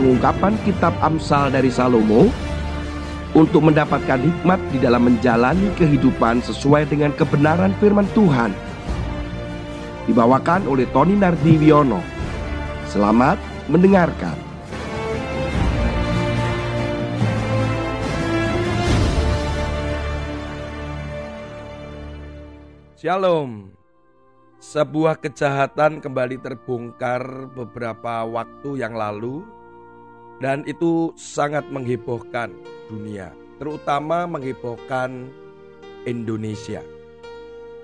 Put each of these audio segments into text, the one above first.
pengungkapan kitab Amsal dari Salomo untuk mendapatkan hikmat di dalam menjalani kehidupan sesuai dengan kebenaran firman Tuhan. Dibawakan oleh Tony Nardiwiono. Selamat mendengarkan. Shalom. Sebuah kejahatan kembali terbongkar beberapa waktu yang lalu dan itu sangat menghebohkan dunia, terutama menghebohkan Indonesia.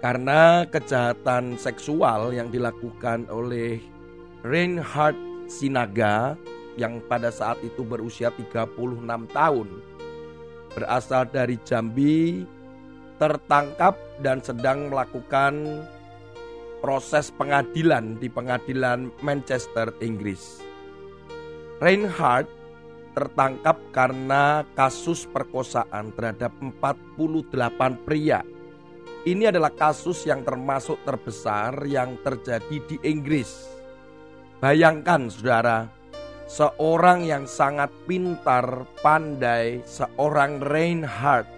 Karena kejahatan seksual yang dilakukan oleh Reinhard Sinaga yang pada saat itu berusia 36 tahun berasal dari Jambi tertangkap dan sedang melakukan proses pengadilan di pengadilan Manchester, Inggris. Reinhardt tertangkap karena kasus perkosaan terhadap 48 pria. Ini adalah kasus yang termasuk terbesar yang terjadi di Inggris. Bayangkan saudara, seorang yang sangat pintar, pandai, seorang Reinhardt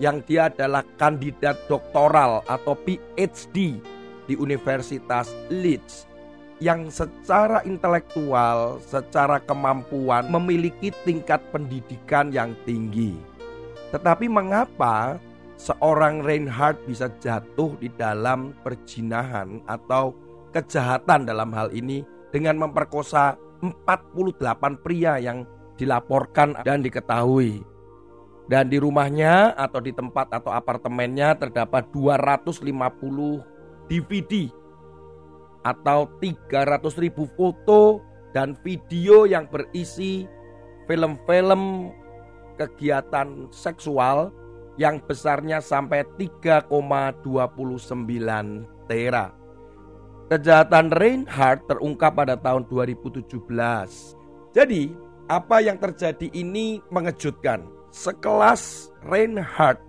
yang dia adalah kandidat doktoral atau PhD di Universitas Leeds yang secara intelektual, secara kemampuan memiliki tingkat pendidikan yang tinggi. Tetapi mengapa seorang Reinhardt bisa jatuh di dalam perjinahan atau kejahatan dalam hal ini dengan memperkosa 48 pria yang dilaporkan dan diketahui dan di rumahnya atau di tempat atau apartemennya terdapat 250 DVD atau 300 ribu foto dan video yang berisi film-film kegiatan seksual yang besarnya sampai 3,29 tera. Kejahatan Reinhardt terungkap pada tahun 2017. Jadi, apa yang terjadi ini mengejutkan sekelas Reinhardt,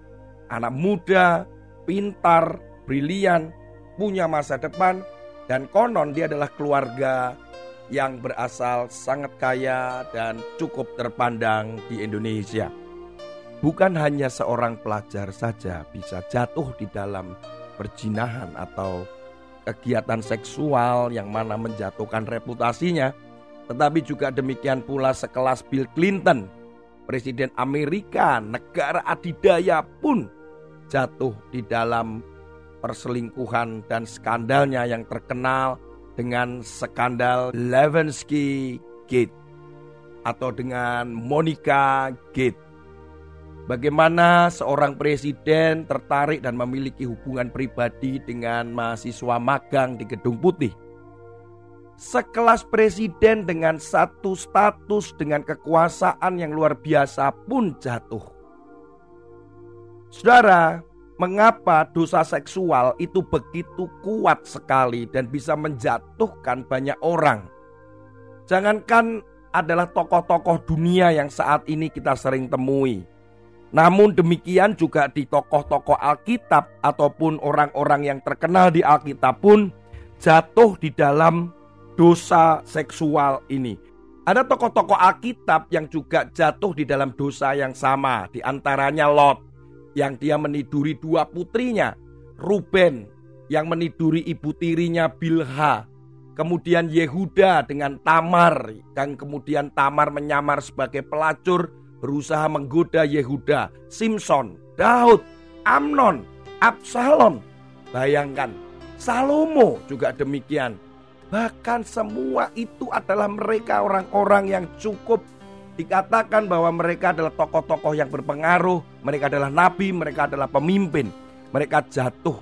anak muda, pintar, brilian, punya masa depan, dan konon dia adalah keluarga yang berasal sangat kaya dan cukup terpandang di Indonesia. Bukan hanya seorang pelajar saja bisa jatuh di dalam perjinahan atau kegiatan seksual yang mana menjatuhkan reputasinya, tetapi juga demikian pula sekelas Bill Clinton Presiden Amerika, negara adidaya pun jatuh di dalam perselingkuhan dan skandalnya yang terkenal dengan skandal Lewinsky Gate atau dengan Monica Gate. Bagaimana seorang presiden tertarik dan memiliki hubungan pribadi dengan mahasiswa magang di Gedung Putih sekelas presiden dengan satu status dengan kekuasaan yang luar biasa pun jatuh. Saudara, mengapa dosa seksual itu begitu kuat sekali dan bisa menjatuhkan banyak orang? Jangankan adalah tokoh-tokoh dunia yang saat ini kita sering temui. Namun demikian juga di tokoh-tokoh Alkitab ataupun orang-orang yang terkenal di Alkitab pun jatuh di dalam dosa seksual ini. Ada tokoh-tokoh Alkitab yang juga jatuh di dalam dosa yang sama, di antaranya Lot yang dia meniduri dua putrinya, Ruben yang meniduri ibu tirinya Bilha, kemudian Yehuda dengan Tamar dan kemudian Tamar menyamar sebagai pelacur berusaha menggoda Yehuda, Simpson, Daud, Amnon, Absalom. Bayangkan, Salomo juga demikian Bahkan semua itu adalah mereka orang-orang yang cukup dikatakan bahwa mereka adalah tokoh-tokoh yang berpengaruh, mereka adalah nabi, mereka adalah pemimpin, mereka jatuh.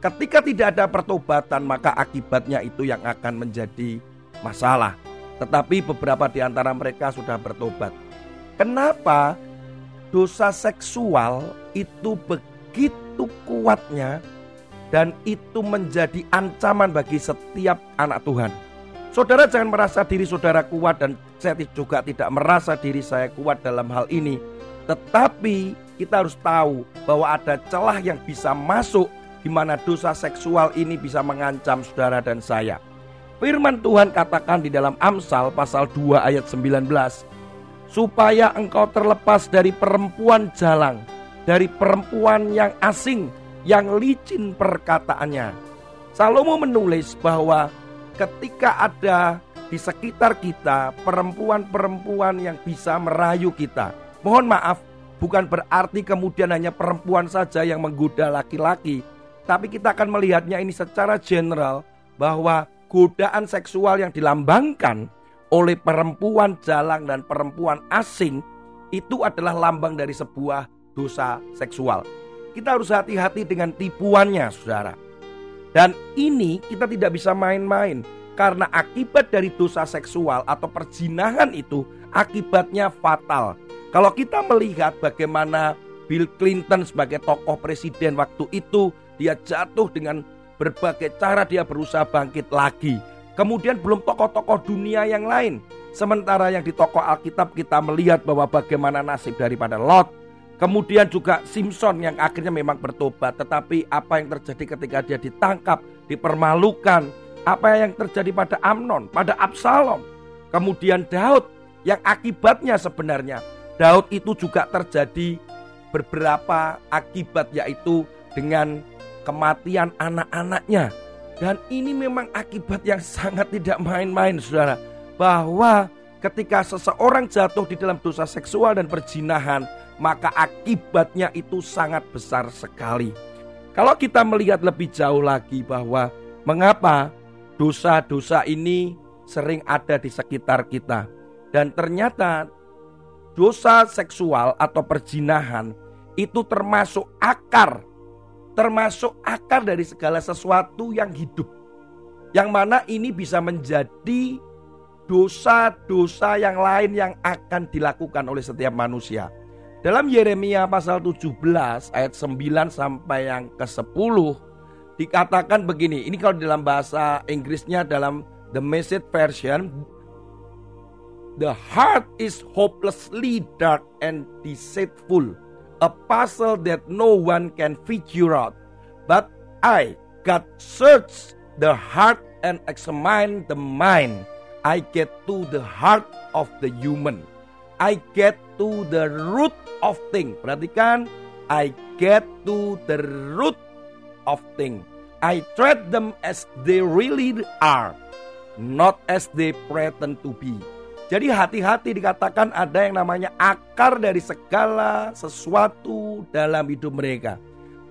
Ketika tidak ada pertobatan, maka akibatnya itu yang akan menjadi masalah. Tetapi beberapa di antara mereka sudah bertobat. Kenapa dosa seksual itu begitu kuatnya dan itu menjadi ancaman bagi setiap anak Tuhan. Saudara jangan merasa diri saudara kuat dan saya juga tidak merasa diri saya kuat dalam hal ini. Tetapi kita harus tahu bahwa ada celah yang bisa masuk di mana dosa seksual ini bisa mengancam saudara dan saya. Firman Tuhan katakan di dalam Amsal pasal 2 ayat 19, supaya engkau terlepas dari perempuan jalang, dari perempuan yang asing, yang licin perkataannya. Salomo menulis bahwa ketika ada di sekitar kita perempuan-perempuan yang bisa merayu kita. Mohon maaf, bukan berarti kemudian hanya perempuan saja yang menggoda laki-laki, tapi kita akan melihatnya ini secara general bahwa godaan seksual yang dilambangkan oleh perempuan jalang dan perempuan asing itu adalah lambang dari sebuah dosa seksual. Kita harus hati-hati dengan tipuannya, saudara. Dan ini kita tidak bisa main-main karena akibat dari dosa seksual atau perzinahan itu akibatnya fatal. Kalau kita melihat bagaimana Bill Clinton sebagai tokoh presiden waktu itu dia jatuh dengan berbagai cara dia berusaha bangkit lagi. Kemudian belum tokoh-tokoh dunia yang lain. Sementara yang di tokoh Alkitab kita melihat bahwa bagaimana nasib daripada Lot. Kemudian juga Simpson yang akhirnya memang bertobat. Tetapi apa yang terjadi ketika dia ditangkap, dipermalukan. Apa yang terjadi pada Amnon, pada Absalom. Kemudian Daud yang akibatnya sebenarnya. Daud itu juga terjadi beberapa akibat yaitu dengan kematian anak-anaknya. Dan ini memang akibat yang sangat tidak main-main saudara. Bahwa ketika seseorang jatuh di dalam dosa seksual dan perjinahan, maka akibatnya itu sangat besar sekali. Kalau kita melihat lebih jauh lagi bahwa mengapa dosa-dosa ini sering ada di sekitar kita. Dan ternyata dosa seksual atau perjinahan itu termasuk akar termasuk akar dari segala sesuatu yang hidup. Yang mana ini bisa menjadi dosa-dosa yang lain yang akan dilakukan oleh setiap manusia. Dalam Yeremia pasal 17 ayat 9 sampai yang ke-10 dikatakan begini. Ini kalau dalam bahasa Inggrisnya dalam The Message version The heart is hopelessly dark and deceitful a puzzle that no one can figure out. But I, God, search the heart and examine the mind. I get to the heart of the human. I get to the root of thing. Perhatikan, I get to the root of thing. I treat them as they really are, not as they pretend to be. Jadi hati-hati dikatakan ada yang namanya akar dari segala sesuatu dalam hidup mereka.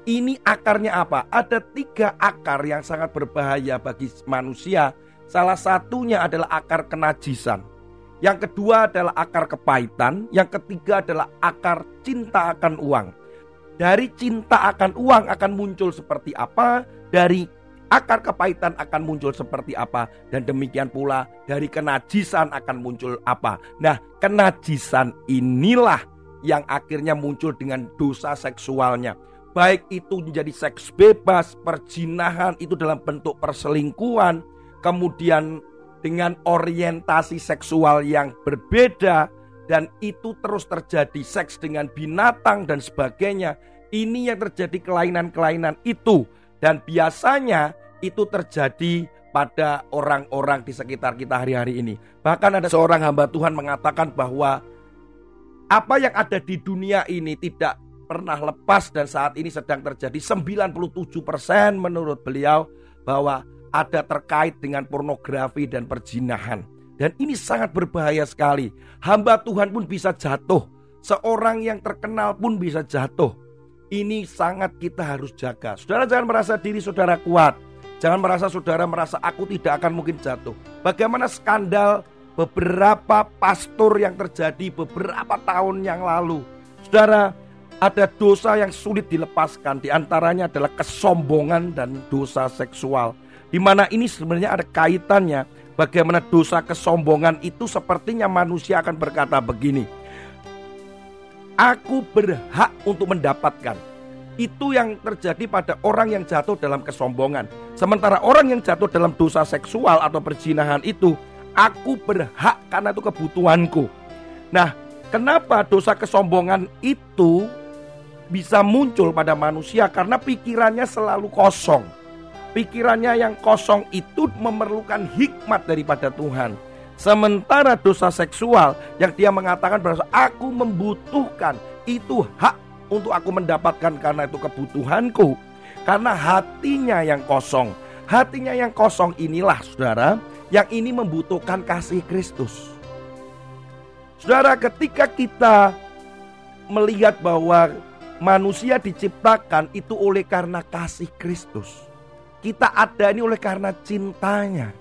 Ini akarnya apa? Ada tiga akar yang sangat berbahaya bagi manusia. Salah satunya adalah akar kenajisan. Yang kedua adalah akar kepahitan. Yang ketiga adalah akar cinta akan uang. Dari cinta akan uang akan muncul seperti apa? Dari akar kepahitan akan muncul seperti apa dan demikian pula dari kenajisan akan muncul apa. Nah, kenajisan inilah yang akhirnya muncul dengan dosa seksualnya. Baik itu menjadi seks bebas, perjinahan itu dalam bentuk perselingkuhan, kemudian dengan orientasi seksual yang berbeda dan itu terus terjadi seks dengan binatang dan sebagainya. Ini yang terjadi kelainan-kelainan itu dan biasanya itu terjadi pada orang-orang di sekitar kita hari-hari ini. Bahkan ada seorang hamba Tuhan mengatakan bahwa apa yang ada di dunia ini tidak pernah lepas dan saat ini sedang terjadi 97% menurut beliau bahwa ada terkait dengan pornografi dan perjinahan. Dan ini sangat berbahaya sekali. Hamba Tuhan pun bisa jatuh. Seorang yang terkenal pun bisa jatuh ini sangat kita harus jaga. Saudara jangan merasa diri saudara kuat. Jangan merasa saudara merasa aku tidak akan mungkin jatuh. Bagaimana skandal beberapa pastor yang terjadi beberapa tahun yang lalu. Saudara, ada dosa yang sulit dilepaskan. Di antaranya adalah kesombongan dan dosa seksual. Di mana ini sebenarnya ada kaitannya bagaimana dosa kesombongan itu sepertinya manusia akan berkata begini Aku berhak untuk mendapatkan. Itu yang terjadi pada orang yang jatuh dalam kesombongan. Sementara orang yang jatuh dalam dosa seksual atau perzinahan itu, aku berhak karena itu kebutuhanku. Nah, kenapa dosa kesombongan itu bisa muncul pada manusia? Karena pikirannya selalu kosong. Pikirannya yang kosong itu memerlukan hikmat daripada Tuhan. Sementara dosa seksual yang dia mengatakan bahwa aku membutuhkan itu hak untuk aku mendapatkan karena itu kebutuhanku. Karena hatinya yang kosong. Hatinya yang kosong inilah saudara yang ini membutuhkan kasih Kristus. Saudara ketika kita melihat bahwa manusia diciptakan itu oleh karena kasih Kristus. Kita ada ini oleh karena cintanya.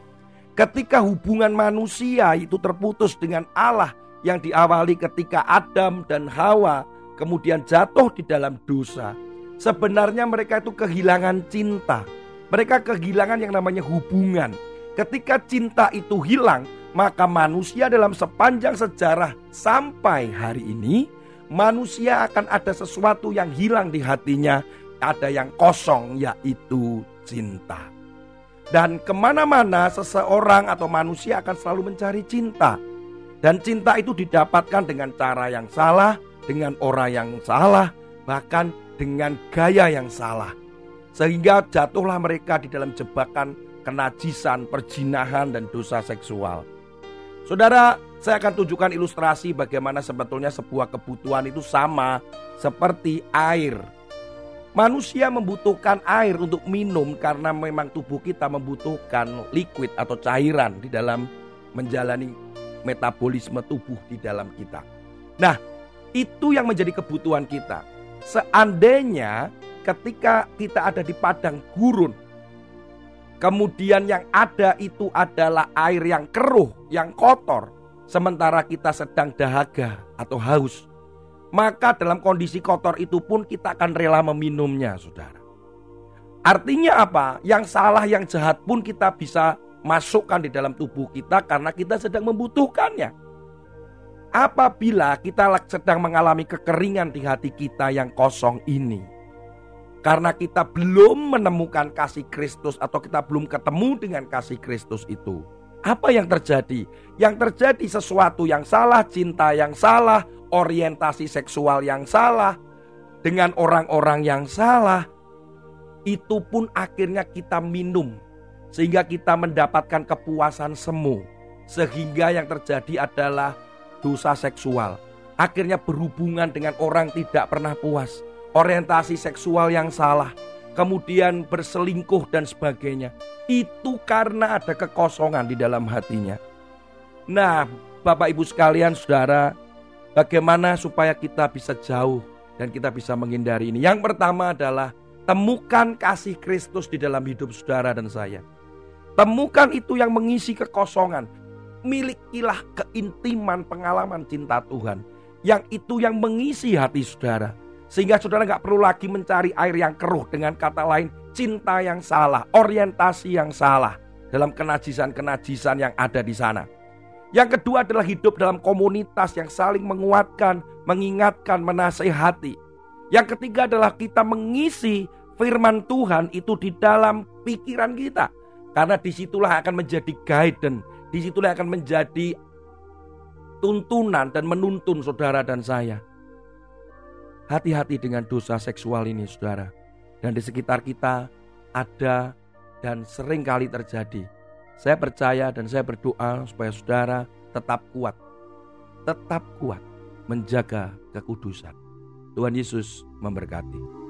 Ketika hubungan manusia itu terputus dengan Allah yang diawali ketika Adam dan Hawa kemudian jatuh di dalam dosa. Sebenarnya mereka itu kehilangan cinta. Mereka kehilangan yang namanya hubungan. Ketika cinta itu hilang, maka manusia dalam sepanjang sejarah sampai hari ini, manusia akan ada sesuatu yang hilang di hatinya. Ada yang kosong yaitu cinta. Dan ke mana-mana seseorang atau manusia akan selalu mencari cinta. Dan cinta itu didapatkan dengan cara yang salah, dengan orang yang salah, bahkan dengan gaya yang salah. Sehingga jatuhlah mereka di dalam jebakan kenajisan, perjinahan, dan dosa seksual. Saudara, saya akan tunjukkan ilustrasi bagaimana sebetulnya sebuah kebutuhan itu sama seperti air Manusia membutuhkan air untuk minum karena memang tubuh kita membutuhkan liquid atau cairan di dalam menjalani metabolisme tubuh di dalam kita. Nah, itu yang menjadi kebutuhan kita. Seandainya ketika kita ada di padang gurun, kemudian yang ada itu adalah air yang keruh, yang kotor, sementara kita sedang dahaga atau haus, maka dalam kondisi kotor itu pun kita akan rela meminumnya, saudara. Artinya apa? Yang salah, yang jahat pun kita bisa masukkan di dalam tubuh kita karena kita sedang membutuhkannya. Apabila kita sedang mengalami kekeringan di hati kita yang kosong ini, karena kita belum menemukan kasih Kristus atau kita belum ketemu dengan kasih Kristus itu, apa yang terjadi? Yang terjadi sesuatu yang salah, cinta yang salah, orientasi seksual yang salah, dengan orang-orang yang salah, itu pun akhirnya kita minum sehingga kita mendapatkan kepuasan semu. Sehingga yang terjadi adalah dosa seksual. Akhirnya berhubungan dengan orang tidak pernah puas. Orientasi seksual yang salah. Kemudian berselingkuh dan sebagainya. Itu karena ada kekosongan di dalam hatinya. Nah, Bapak Ibu sekalian, saudara, Bagaimana supaya kita bisa jauh dan kita bisa menghindari ini? Yang pertama adalah temukan kasih Kristus di dalam hidup saudara dan saya. Temukan itu yang mengisi kekosongan. Milikilah keintiman pengalaman cinta Tuhan. Yang itu yang mengisi hati saudara. Sehingga saudara nggak perlu lagi mencari air yang keruh. Dengan kata lain, cinta yang salah, orientasi yang salah. Dalam kenajisan-kenajisan yang ada di sana. Yang kedua adalah hidup dalam komunitas yang saling menguatkan, mengingatkan, menasehati. Yang ketiga adalah kita mengisi firman Tuhan itu di dalam pikiran kita. Karena di situlah akan menjadi guidance, di situlah akan menjadi tuntunan dan menuntun saudara dan saya. Hati-hati dengan dosa seksual ini saudara. Dan di sekitar kita ada dan sering kali terjadi saya percaya dan saya berdoa supaya saudara tetap kuat. Tetap kuat menjaga kekudusan. Tuhan Yesus memberkati.